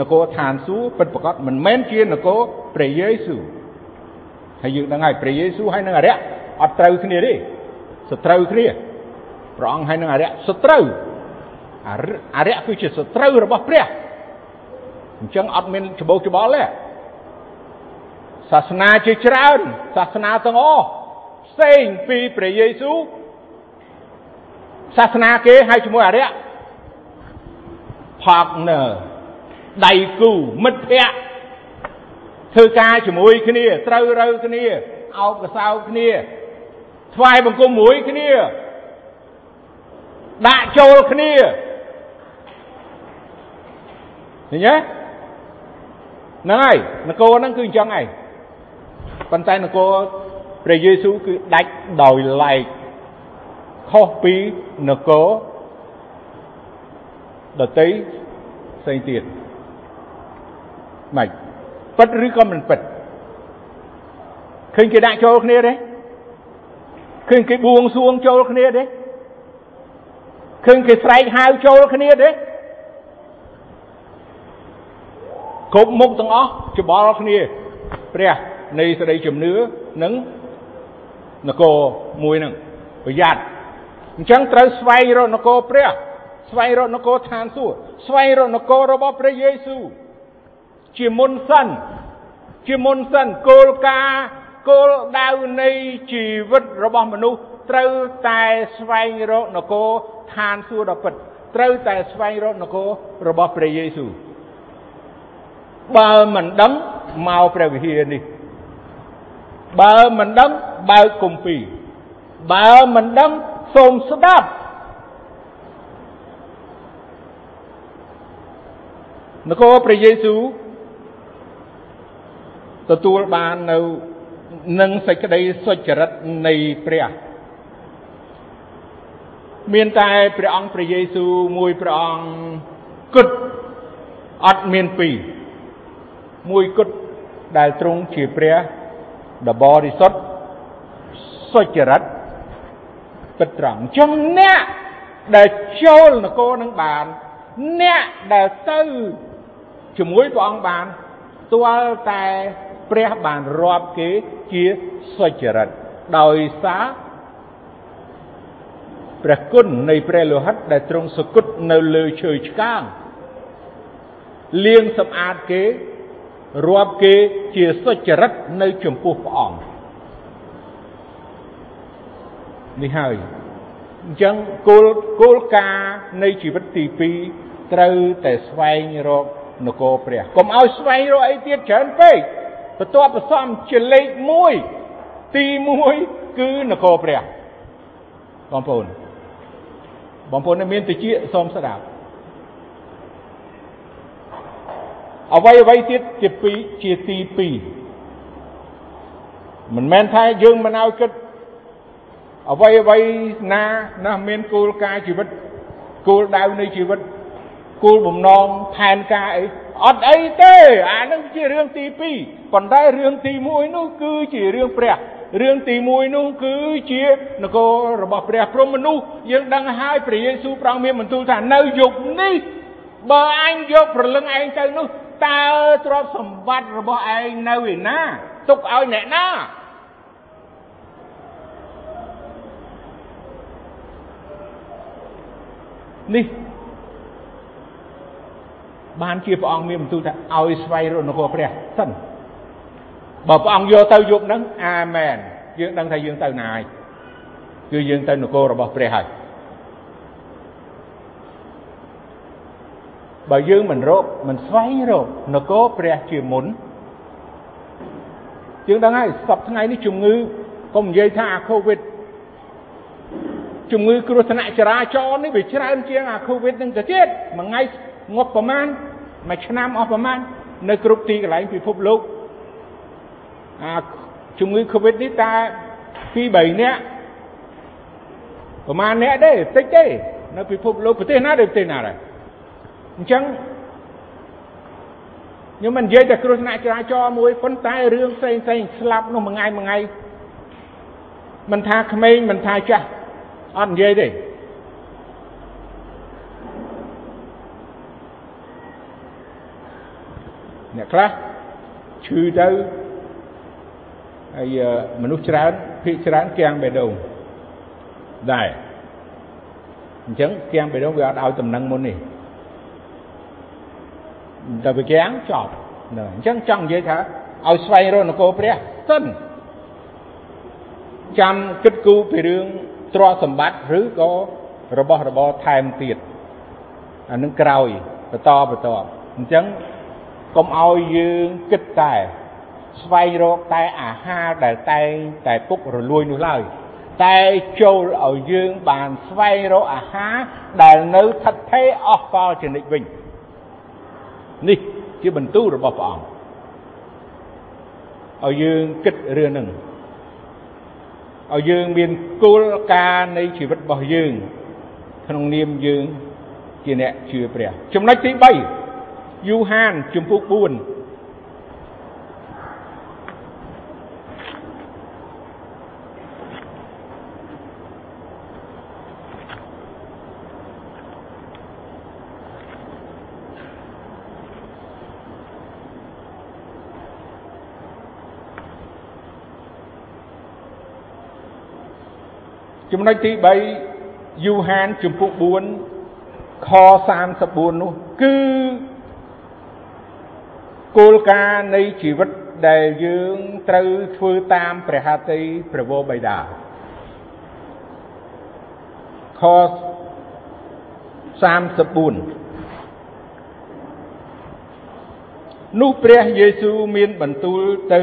នគរឋានសួគ៌ពិតប្រកបមិនមែនជានគរព្រះយេស៊ូវហើយយើងដឹងហើយព្រះយេស៊ូវហើយនឹងអរិយអត់ត្រូវគ្នាទេសត្រូវគ្នាព្រះអង្គហើយនឹងអរិយសត្រូវអរិយគឺជាសត្រូវរបស់ព្រះ អញ្ចឹងអត់មានច្បោកច្បល់ទេសាសនាជាច្រើនសាសនាទាំងអស់ផ្សេងពីព្រះយេស៊ូវសាសនាគេហើយជាមួយអរិយ partner ដៃគូមិត្តភ័ក្តិធ្វើការជាមួយគ្នាត្រូវរើគ្នាអោបកសោគ្នាថ្វាយបង្គំមួយគ្នាដាក់ចូលគ្នាឃើញទេ ហ្នឹងហើយនគរហ្នឹងគឺអញ្ចឹងហើយប៉ុន្តែនគរព្រះយេស៊ូវគឺដាច់ដោយឡែកខុសពីនគរដតីផ្សេងទៀតម៉េចពិតឬក៏មិនពិតឃើញគេដាក់ចូលគ្នាទេឃើញគេបួងសួងចូលគ្នាទេឃើញគេស្រែកហៅចូលគ្នាទេ គ្រប់មុខទាំងអស់ច្បល់គ្នាព្រះនៃសេចក្តីជំនឿនិងនគរមួយហ្នឹងប្រយ័ត្នអញ្ចឹងត្រូវស្វែងរកនគរព្រះស្វែងរកនគរឋានសួគ៌ស្វែងរកនគររបស់ព្រះយេស៊ូវជាមុនសិនជាមុនសិនគោលការណ៍គោលដៅនៃជីវិតរបស់មនុស្សត្រូវតែស្វែងរកនគរឋានសួគ៌ដ៏ពិតត្រូវតែស្វែងរកនគររបស់ព្រះយេស៊ូវ បើមិនដឹងមកព្រះវិហារនេះបើមិនដឹងបើកគម្ពីរបើមិនដឹងសូមស្ដាប់នគរព្រះយេស៊ូវទទួលបាននៅនឹងសេចក្តីសុចរិតនៃព្រះមានតែព្រះអង្គព្រះយេស៊ូវមួយព្រះអង្គគិតអត់មានពីរ មួយគត់ដែលទ្រង់ជាព្រះដ៏បរិសុទ្ធសុចរិតពិតត្រង់អញ្ចឹងអ្នកដែលចូលនគរនឹងបាន អ្នកដែលទៅជាមួយព្រះអង្គបានទាល់តែព្រះបានរាប់គេជាសុចរិតដោយសារព្រះគុណនៃព្រះលោហិតដែលទ្រង់សគត់នៅលើឈើឆ្កាងលាងសម្អាតគេ រាប់គេជាសុចរិតនៅចំពោះព្រះអង្គនេះហើយអញ្ចឹងគោលគោលការណ៍នៃជីវិតទី2ត្រូវតែស្វែងរកនគរព្រះកុំឲ្យស្វែងរកអីទៀតច្រើនពេកបន្ទាប់បន្សំជាលេខ1ទី1គឺនគរព្រះបងប្អូនបងប្អូនមានតិចសូមស្ដាប់ អ្វីអ្វីទៀតជាពីរជាទី2មិនមែនថាយើងមិនឲ្យគិតអ្វីអ្វីណាណាមានគោលការណ៍ជីវិតគោលដៅនៃជីវិតគោលបំណងផែនការអីអត់អីទេអានឹងជារឿងទី2ប៉ុន្តែរឿងទី1នោះគឺជារឿងព្រះរឿងទី1នោះគឺជានគររបស់ព្រះព្រហ្មមនុស្សយើងដឹងហើយព្រះយេស៊ូវប្រងមានបន្ទូលថានៅយុគនេះបើអញយកព្រលឹងឯងទៅនោះ តើទ្រព្យសម្បត្តិរបស់ឯងនៅឯណា ទុកឲ្យអ្នកណានេះបានជាព្រះអង្គមានបន្ទូលថាឲ្យស្វែងរកនគរព្រះសិនបើព្រះអង្គយកទៅយប់ហ្នឹងអាមែនយើងដឹងថាយើងទៅណាហើយគឺយើងទៅនគររបស់ព្រះហើយ បើយើងមិនរកមិនស្វែងរកនគរព្រះជាមុនយើងដឹងហើយសពថ្ងៃនេះជំងឺកុំនិយាយថាអាកូវីដជំងឺគ្រោះថ្នាក់ចរាចរណ៍នេះវាច្រើនជាងអាកូវីដនឹងទៅទៀតមួយថ្ងៃងាប់ប្រមាណមួយឆ្នាំអស់ប្រមាណនៅគ្រប់ទីកន្លែងពិភពលោកអាជំងឺកូវីដនេះតែ2 3នាក់ប្រមាណអ្នកទេតិចទេនៅពិភពលោកប្រទេសណាដូចប្រទេសណាដែរ អញ្ចឹងខ្ញុំមិននិយាយតែគ្រោះថ្នាក់ចរាចរណ៍មួយប៉ុន្តែរឿងផ្សេងផ្សេងស្លាប់នោះមួយថ្ងៃមួយថ្ងៃមិនថាក្មេងមិនថាចាស់អត់និយាយទេអ្នកខ្លះឈឺទៅហើយមនុស្សច្រើនភាគច្រើនគៀងបេះដូងដែរអញ្ចឹងគៀងបេះដូងវាអត់ឲ្យតំណែងមុននេះ ទៅវាគាំងចប់ហ្នឹងអញ្ចឹងចង់និយាយថាឲ្យស្វែងរកនគរព្រះសិនចាំគិតគូរពីរឿងទ្រព្យសម្បត្តិឬក៏របស់របរថែមទៀតអានឹងក្រោយបន្តបន្តអញ្ចឹងកុំឲ្យយើងគិតតែស្វែងរកតែអាហារដែលតែងតែពុករលួយនោះឡើយតែចូលឲ្យយើងបានស្វែងរកអាហារដែលនៅថិតថេរអស់កលជានិច្ចវិញ នេះជាបន្ទូលរបស់ព្រះអង្គឲ្យយើងគិតរឿងហ្នឹងឲ្យយើងមានគោលការណ៍នៃជីវិតរបស់យើង ក្នុងនាមយើងជាអ្នកជឿព្រះចំណុចទី3យូហានជំពូក4 ចំណុចទី3យូហានជំពូក4ខ34នោះគឺគោលការណ៍នៃជីវិតដែលយើងត្រូវធ្វើតាមព្រះហត្ថីព្រះវរបិតាខ34នោះព្រះយេស៊ូវមានបន្ទូលទៅ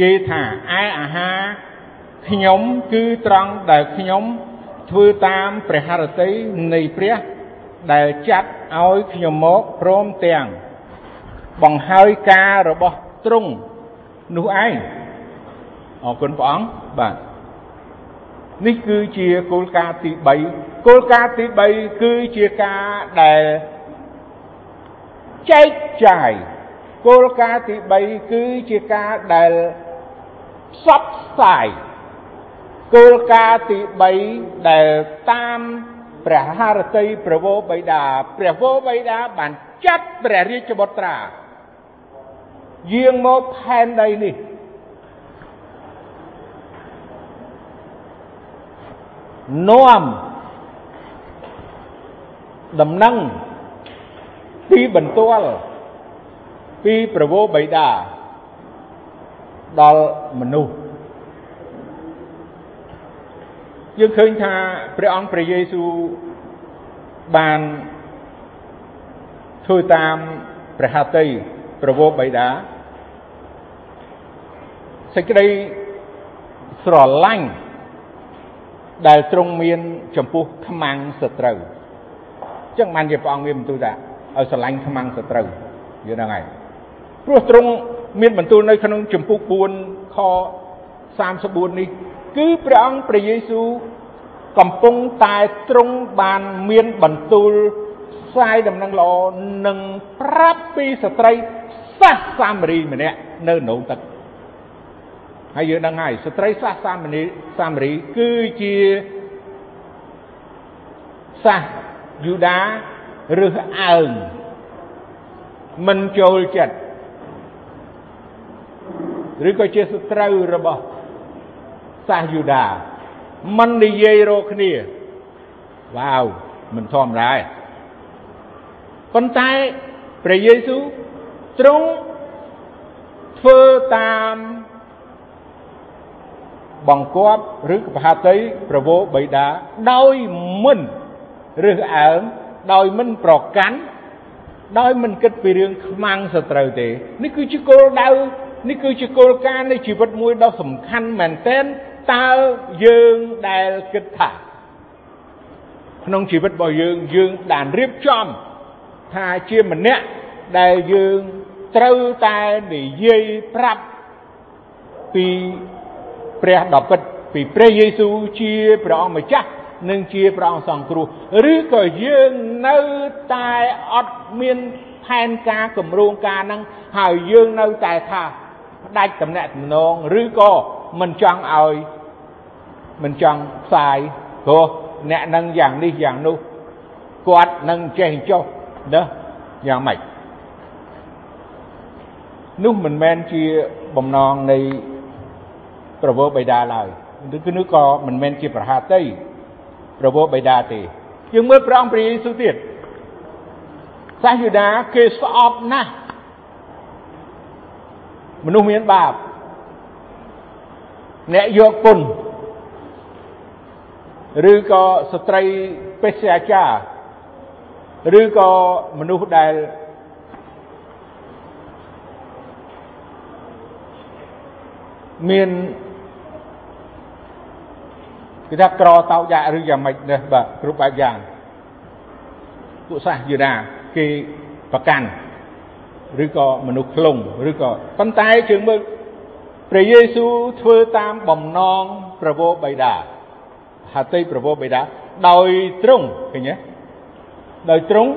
គេថាឯអាហារ ខ្ញុំគឺត្រង់ដែលខ្ញុំធ្វើតាមព្រះハរតីនៃព្រះដែលចាត់ឲ្យខ្ញុំមកព្រមទាំងបង្ហើយការរបស់ទ្រង់នោះឯងអរគុណព្រះអង្គបាទនេះគឺជាគោលការណ៍ទី3គោលការណ៍ទី3គឺជាការដែលចែកចាយគោលការណ៍ទី3គឺជាការដែលផ្សព្វផ្សាយ គោលការណ៍ទី3ដែលតាមព្រះハរតីព្រះវរបិតាព្រះវរបិតាបានចាត់ព្រះរាជបុត្រាយាងមកផែនដីនេះនាំដំណឹងពីបន្ទាល់ពីព្រះវរបិតាដល់មនុស្ស យើងឃើញថាព្រះអង្គព្រះយេស៊ូវបានធ្វើតាមព្រះហត្ថីប្រវោបិតាសេចក្តីស្រឡាញ់ដែលទ្រង់មានចំពោះខ្មាំងសត្រូវអញ្ចឹងបានជាព្រះអង្គមានបន្ទូលថាឲ្យស្រឡាញ់ខ្មាំងសត្រូវយល់ហ្នឹងហើយព្រោះទ្រង់មានបន្ទូលនៅក្នុងចំពុក4ខ34នេះ គឺព្រះអង្គព្រះយេស៊ូវកំពុងតែទ្រង់បានមានបន្ទូលផ្សាយដំណឹងល្អនិងប្រាប់ពីស្ត្រីសាសសាមារីម្នាក់នៅនៅទឹកហើយយើងដឹងហើយស្ត្រីសាសសាមារីសាមារីគឺជាសាសយូដាឬអើងមិនចូលចិត្តឬក៏ជាសត្រូវរបស់ សាសយូដាមិននិយាយរកគ្នាវ៉ាវមិនធម្មតាទេប៉ុន្តែព្រះយេស៊ូវទ្រង់ធ្វើតាមបង្គាប់ឬកបហតីប្រវោបិតាដោយមិនរើសអើងដោយមិនប្រកាន់ដោយមិនគិតពីរឿងខ្មាំងសត្រូវទេនេះគឺជាគោលដៅនេះគឺជាគោលការណ៍នៃជីវិតមួយដ៏សំខាន់មែនទែន តើយើងដែលគិតថាក្នុងជីវិតរបស់យើងយើងបានរៀបចំថាជាម្នាក់ដែលយើងត្រូវតែនិយាយប្រាប់ពីព្រះដ៏ពិតពីព្រះយេស៊ូវជាព្រះអង្គម្ចាស់និងជាព្រះអង្គសង្គ្រោះឬក៏យើងនៅតែអត់មានផែនការគម្រោងការហ្នឹងហើយយើងនៅតែថាផ្ដាច់តំណែងតំណងឬក៏ មិនចង់ឲ្យមិនចង់ផ្សាយព្រោះអ្នកនឹងយ៉ាងនេះយ៉ាងនោះគាត់នឹងចេះចុះណាយ៉ាងម៉េចនោះមិនមែនជាបំណងនៃប្រវោបិតាឡើយគឺនោះក៏មិនមែនជាប្រហាតី ប្រវោបិតាទេយើងមើលព្រះអង្គព្រះយេស៊ូវទៀតសាសយូដាគេស្អប់ណាស់មនុស្សមានបាប អ្នកយកពុនឬក៏ស្ត្រីបេសយាចារឬក៏មនុស្សដែលមានគឺថាក្រតោកយ៉ាឬយ៉ាងម៉េចនេះបាទគ្រប់បែបយ៉ាងពួកសាសយូដាគេប្រកាន់ឬក៏មនុស្សខ្លងឬក៏ប៉ុន្តែជើងមើល ព្រះយេស៊ូវធ្វើតាមបំណងព្រះវរបិតាហត្ថីព្រះវរបិតាដោយត្រង់ឃើញទេដោយត្រង់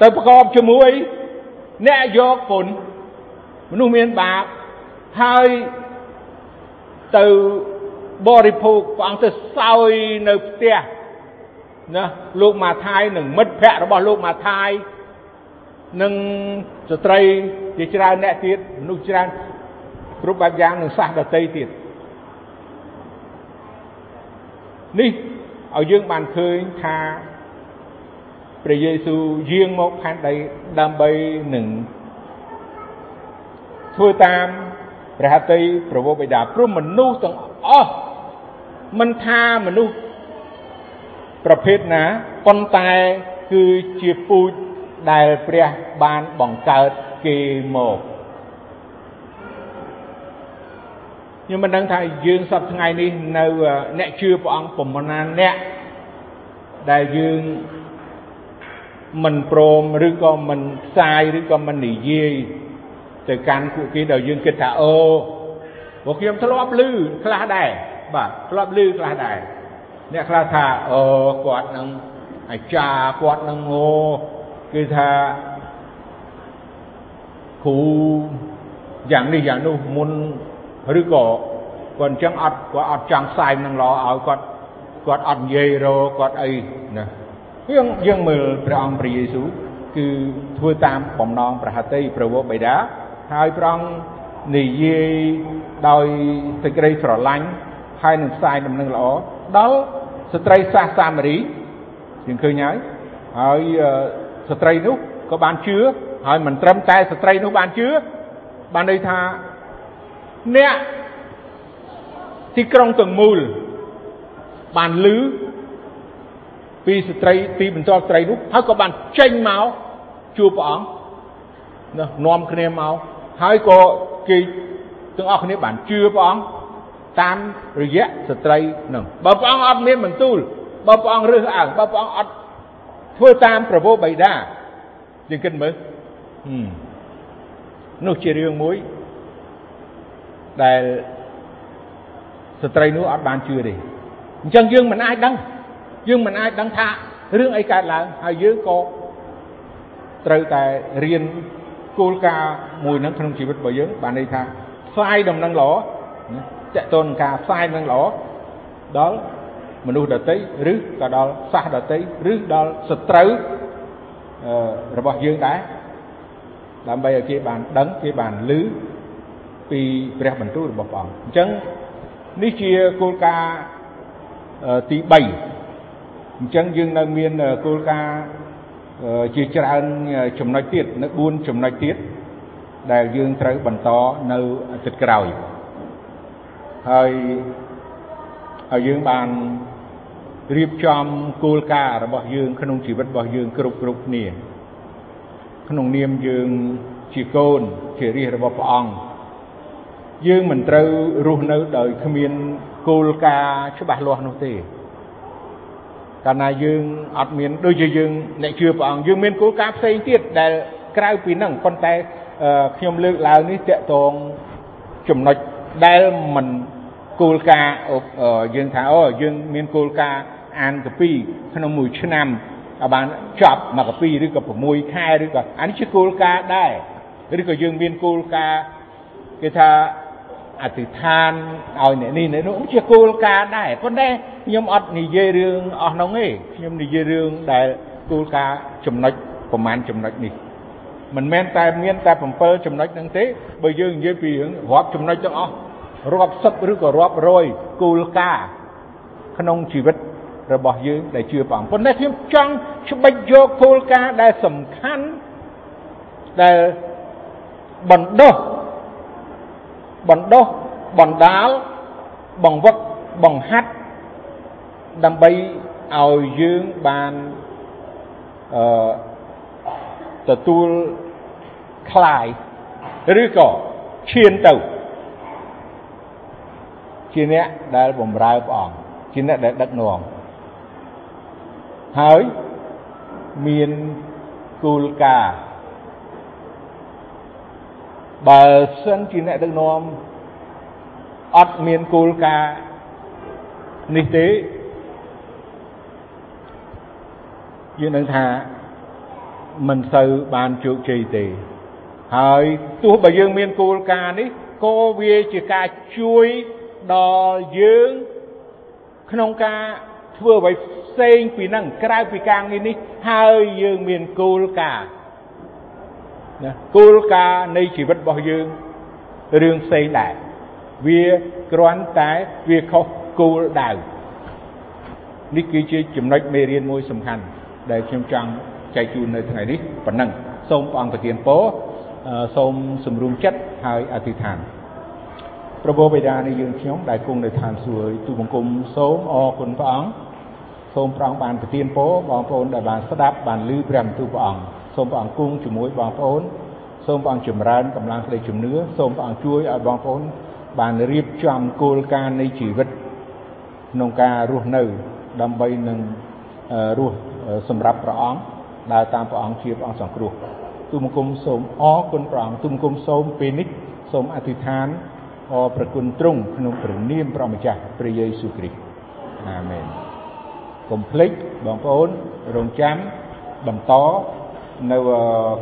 ទៅប្រកបជាមួយអ្នកយកពុនមនុស្សមានបាបហើយទៅបរិភោគព្រះអង្គទៅសោយនៅផ្ទះណាលោកម៉ាថាយនិងមិត្តភ័ក្តិរបស់លោកម៉ាថាយ និងស្ត្រីជាច្រើនអ្នកទៀតមនុស្សច្រើនគ្រប់បែបយ៉ាងនឹងសាសដតីទៀតនេះឲ្យយើងបានឃើញថាព្រះយេស៊ូវយាងមកផែនដីដើម្បីនឹងធ្វើតាមព្រះហត្ថីប្រវោបិតាព្រោះមនុស្សទាំងអស់មិនថាមនុស្សប្រភេទណាប៉ុន្តែគឺជាពូជ ដែលព្រះបានបង្កើតគេមកខ្ញុំមិនដឹងថាយើងសប្តាហ៍ថ្ងៃនេះនៅអ្នកជឿព្រះអង្គប្រមាណអ្នកដែលយើងមិនព្រមឬក៏មិនផ្សាយឬក៏មិននិយាយទៅកាន់ពួកគេដែលយើងគិតថាអូពួកខ្ញុំធ្លាប់ឮខ្លះដែរបាទធ្លាប់ឮខ្លះដែរអ្នកខ្លះថាអូគាត់នឹងអាចារ្យគាត់នឹងអូ គឺថាគ្រូយ៉ាងនេះយ៉ាងនោះមុនឬក៏គាត់អញ្ចឹងអត់គាត់អត់ចង់ផ្សាយនឹងល្អឲ្យគាត់គាត់អត់និយាយរគាត់អីណាយើងយើងមើលព្រះអង្គព្រះយេស៊ូវគឺធ្វើតាមបំណងព្រះហត្ថីព្រះវរបិតាហើយព្រះអង្គនិយាយដោយសេចក្តីស្រឡាញ់ហើយនឹងផ្សាយដំណឹងល្អដល់ស្ត្រីសាសសាមារីយើងឃើញហើយហើយ ស្ត្រីនោះក៏បានជឿហើយមិនត្រឹមតែស្ត្រីនោះបានជឿបានន័យថាអ្នកទីក្រុងទាំងមូលបានលឺពីស្ត្រីពីបន្ទាល់ស្ត្រីនោះហើយក៏បានចេញមកជួបព្រះអង្គណានាំគ្នាមកហើយក៏គេទាំងអស់គ្នាបានជឿព្រះអង្គតាមរយៈស្ត្រីនឹងបើព្រះអង្គអត់មានបន្ទូលបើព្រះអង្គរើសអើងបើព្រះអង្គអត់ ធ្វើតាមប្រពោបៃតាយើងគិតមើលនោះជារឿងមួយដែលស្ត្រីនោះអត់បានជឿទេអញ្ចឹងយើងមិនអាចដឹងយើងមិនអាចដឹងថារឿងអីកើតឡើងហើយយើងក៏ត្រូវតែរៀនគោលការណ៍មួយហ្នឹងក្នុងជីវិតរបស់យើងបានន័យថាផ្សាយដំណឹងល្អតកតនការផ្សាយដំណឹងល្អដល់ មនុស្សដតីឬក៏ដល់សាសដតីឬដល់សត្រូវរបស់យើងដែរដើម្បីឲ្យគេបានដឹងគេបានឮពីព្រះបន្ទូលរបស់ព្រះអង្គអញ្ចឹងនេះជាគោលការណ៍ទី3អញ្ចឹងយើងនៅមានគោលការណ៍ជាច្រើនចំណុចទៀតនៅ4ចំណុចទៀតដែលយើងត្រូវបន្តនៅអាទិត្យក្រោយហើយ ហើយយើងបានរៀបចំគោលការណ៍របស់យើងក្នុងជីវិតរបស់យើងគ្រប់គ្រប់គ្នា ក្នុងនាមយើងជាកូនជារាជរបស់ព្រះអង្គយើងមិនត្រូវរស់នៅដោយគ្មានគោលការណ៍ច្បាស់លាស់នោះទេកាលណាយើងអត់មានដូចជាយើងអ្នកជឿព្រះអង្គយើងមានគោលការណ៍ផ្សេងទៀតដែលក្រៅពីហ្នឹងប៉ុន្តែខ្ញុំលើកឡើងនេះតកតងចំណុចដែលមិន គោលការណ៍យើងថាអូយើងមានគោលការណ៍អានកពីក្នុងមួយឆ្នាំឲ្យបានចប់មួយកពីឬក៏6ខែឬក៏អានេះជាគោលការណ៍ដែរឬក៏យើងមានគោលការណ៍គេថាអធិដ្ឋានឲ្យអ្នកនេះអ្នកនោះជាគោលការណ៍ដែរប៉ុន្តែខ្ញុំអត់និយាយរឿងអស់នោះទេខ្ញុំនិយាយរឿងដែលគោលការណ៍ចំណុចប្រមាណចំណុចនេះមិនមែនតែមានតែ7ចំណុចហ្នឹងទេបើយើងនិយាយពីរឿងរាប់ចំណុចទាំងអស់ រាប់សិបឬក៏រាប់រយគោលការណ៍ក្នុងជីវិតរបស់យើងដែលជឿព្រះអង្គប៉ុន្តែខ្ញុំចង់ច្បិចយកគោលការណ៍ដែលសំខាន់ដែលបណ្ដោះបណ្ដោះបណ្ដាលបង្វឹកបង្ហាត់ដើម្បីឲ្យយើងបានអឺទទួលคลายឬក៏ឈានទៅ ជាអ្នកដែលបម្រើព្រះអង្គជាអ្នកដែលដឹកនាំហើយមានគោលការណ៍បើសិនជាអ្នកដឹកនាំអត់មានគោលការណ៍នេះទេយើងនឹងថាមិនសូវបានជោគជ័យទេ ហើយទោះបើយើងមានគោលការណ៍នេះក៏វាជាការជួយ ដល់យើងក្នុងការធ្វើអ្វីផ្សេងពីនឹងក្រៅពីការងារនេះហើយយើងមានគោលការណ៍ណាគោលការណ៍នៃជីវិតរបស់យើងរឿងផ្សេងដែរវាគ្រាន់តែវាខុសគោលដៅនេះគឺជាចំណុចមេរៀនមួយសំខាន់ដែលខ្ញុំចង់ចែកជូននៅថ្ងៃនេះប៉ុណ្ណឹងសូមព្រះអង្គប្រទានពរសូមសម្រុំចិត្តហើយអធិដ្ឋាន ព្រះបិតានៃយើងខ្ញុំដែលគង់នៅឋានសួគ៌ទូបង្គំសូមអរគុណព្រះអង្គសូមព្រះអង្គបានប្រទានពរបងប្អូនដែលបានស្ដាប់បានឮព្រះបន្ទូលព្រះអង្គសូមព្រះអង្គគង់ជាមួយបងប្អូនសូមព្រះអង្គចម្រើនកម្លាំងក្តីជំនឿសូមព្រះអង្គជួយឲ្យបងប្អូនបានរៀបចំគោលការណ៍នៃជីវិតក្នុងការរស់នៅដើម្បីនឹងរស់សម្រាប់ព្រះអង្គដើរតាមព្រះអង្គជាព្រះអង្គសង្គ្រោះទូមង្គមសូមអរគុណព្រះអង្គទូមង្គមសូមពេលនេះសូមអធិដ្ឋាន អរប្រគុណទ្រង់ក្នុងព្រះនាមព្រះម្ចាស់ព្រះយេស៊ូវគ្រីស្ទអាមែនកុំភ្លេចបងប្អូនរងចាំបន្តនៅ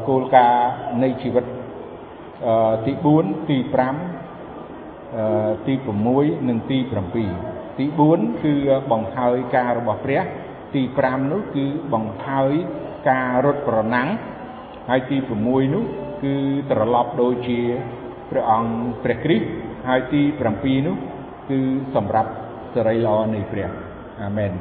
គោលការណ៍នៃជីវិតទី4ទី5ទី6និងទី7ទី4គឺបង្ហើយការរបស់ព្រះ ទី5នោះគឺបង្ហើយការរត់ប្រណាំងហើយទី6នោះគឺត្រឡប់ដូចជាព្រះអង្គព្រះគ្រីស្ទ ហើយទី7នោះគឺសម្រាប់សេរីល្អនៃព្រះអាមែន